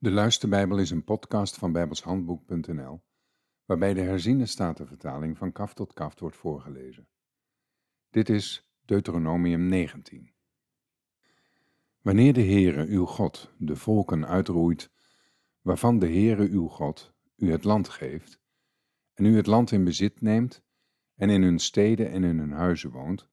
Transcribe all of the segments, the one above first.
De Luisterbijbel is een podcast van bijbelshandboek.nl, waarbij de herziene statenvertaling van kaf tot kaf wordt voorgelezen. Dit is Deuteronomium 19. Wanneer de Heere uw God de volken uitroeit, waarvan de Heere uw God u het land geeft, en u het land in bezit neemt en in hun steden en in hun huizen woont,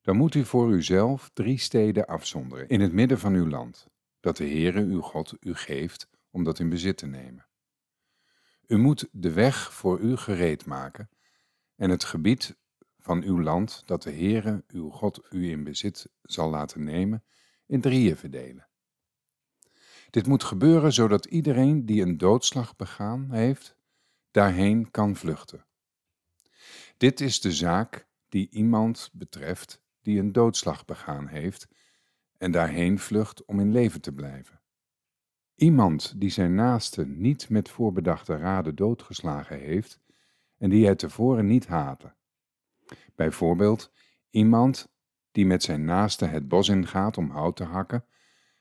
dan moet u voor uzelf drie steden afzonderen in het midden van uw land dat de Heere uw God u geeft om dat in bezit te nemen. U moet de weg voor u gereed maken en het gebied van uw land dat de Heere uw God u in bezit zal laten nemen in drieën verdelen. Dit moet gebeuren zodat iedereen die een doodslag begaan heeft, daarheen kan vluchten. Dit is de zaak die iemand betreft die een doodslag begaan heeft en daarheen vlucht om in leven te blijven. Iemand die zijn naaste niet met voorbedachte raden doodgeslagen heeft en die hij tevoren niet haatte. Bijvoorbeeld iemand die met zijn naaste het bos ingaat om hout te hakken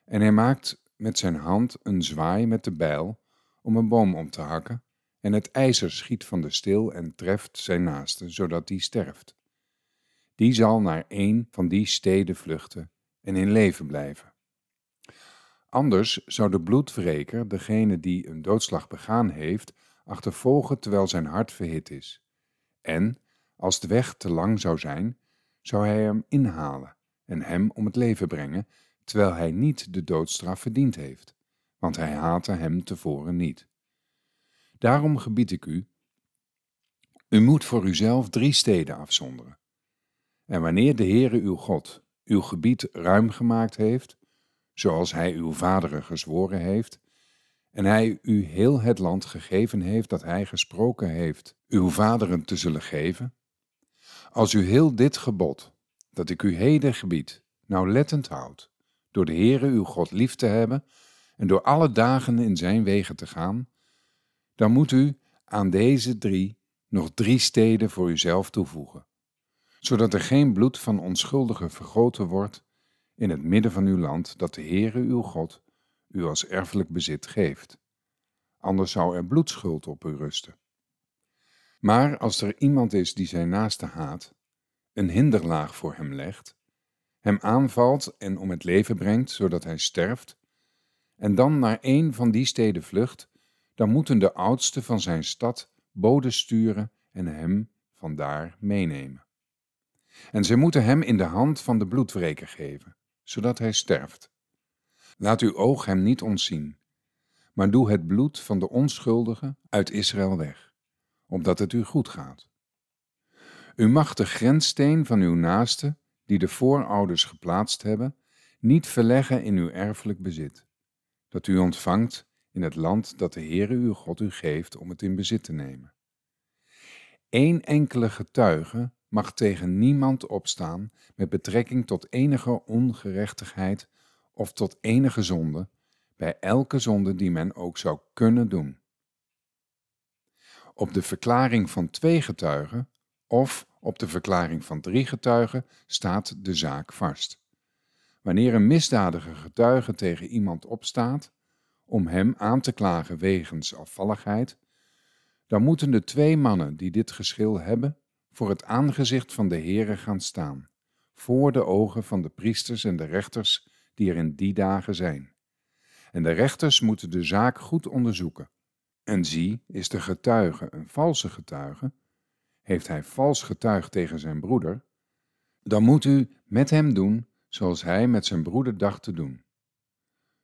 en hij maakt met zijn hand een zwaai met de bijl om een boom om te hakken en het ijzer schiet van de steel en treft zijn naaste, zodat die sterft. Die zal naar een van die steden vluchten en in leven blijven. Anders zou de bloedwreker degene die een doodslag begaan heeft, achtervolgen terwijl zijn hart verhit is. En, als de weg te lang zou zijn, zou hij hem inhalen en hem om het leven brengen, terwijl hij niet de doodstraf verdiend heeft, want hij haatte hem tevoren niet. Daarom gebied ik u, u moet voor uzelf drie steden afzonderen. En wanneer de Heere uw God uw gebied ruim gemaakt heeft, zoals hij uw vaderen gezworen heeft, en hij u heel het land gegeven heeft dat hij gesproken heeft uw vaderen te zullen geven, als u heel dit gebod, dat ik u heden gebied, nauwlettend houdt, door de Heere uw God lief te hebben en door alle dagen in zijn wegen te gaan, dan moet u aan deze drie nog drie steden voor uzelf toevoegen zodat er geen bloed van onschuldigen vergoten wordt in het midden van uw land dat de Heere uw God u als erfelijk bezit geeft. Anders zou er bloedschuld op u rusten. Maar als er iemand is die zijn naaste haat, een hinderlaag voor hem legt, hem aanvalt en om het leven brengt, zodat hij sterft, en dan naar een van die steden vlucht, dan moeten de oudsten van zijn stad boden sturen en hem vandaar meenemen. En zij moeten hem in de hand van de bloedwreker geven, zodat hij sterft. Laat uw oog hem niet ontzien, maar doe het bloed van de onschuldigen uit Israël weg, opdat het u goed gaat. U mag de grenssteen van uw naaste, die de voorouders geplaatst hebben, niet verleggen in uw erfelijk bezit, dat u ontvangt in het land dat de Heere uw God u geeft om het in bezit te nemen. Eén enkele getuige mag tegen niemand opstaan met betrekking tot enige ongerechtigheid of tot enige zonde, bij elke zonde die men ook zou kunnen doen. Op de verklaring van twee getuigen of op de verklaring van drie getuigen staat de zaak vast. Wanneer een misdadige getuige tegen iemand opstaat om hem aan te klagen wegens afvalligheid, dan moeten de twee mannen die dit geschil hebben voor het aangezicht van de Heere gaan staan, voor de ogen van de priesters en de rechters die er in die dagen zijn. En de rechters moeten de zaak goed onderzoeken. En zie, is de getuige een valse getuige, heeft hij vals getuigd tegen zijn broeder, dan moet u met hem doen zoals hij met zijn broeder dacht te doen.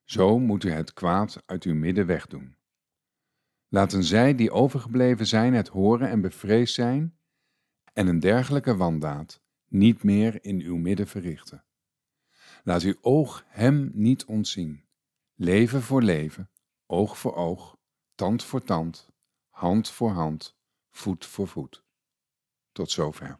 Zo moet u het kwaad uit uw midden wegdoen. Laten zij die overgebleven zijn het horen en bevreesd zijn en een dergelijke wandaad niet meer in uw midden verrichten. Laat uw oog hem niet ontzien. Leven voor leven, oog voor oog, tand voor tand, hand voor hand, voet voor voet. Tot zover.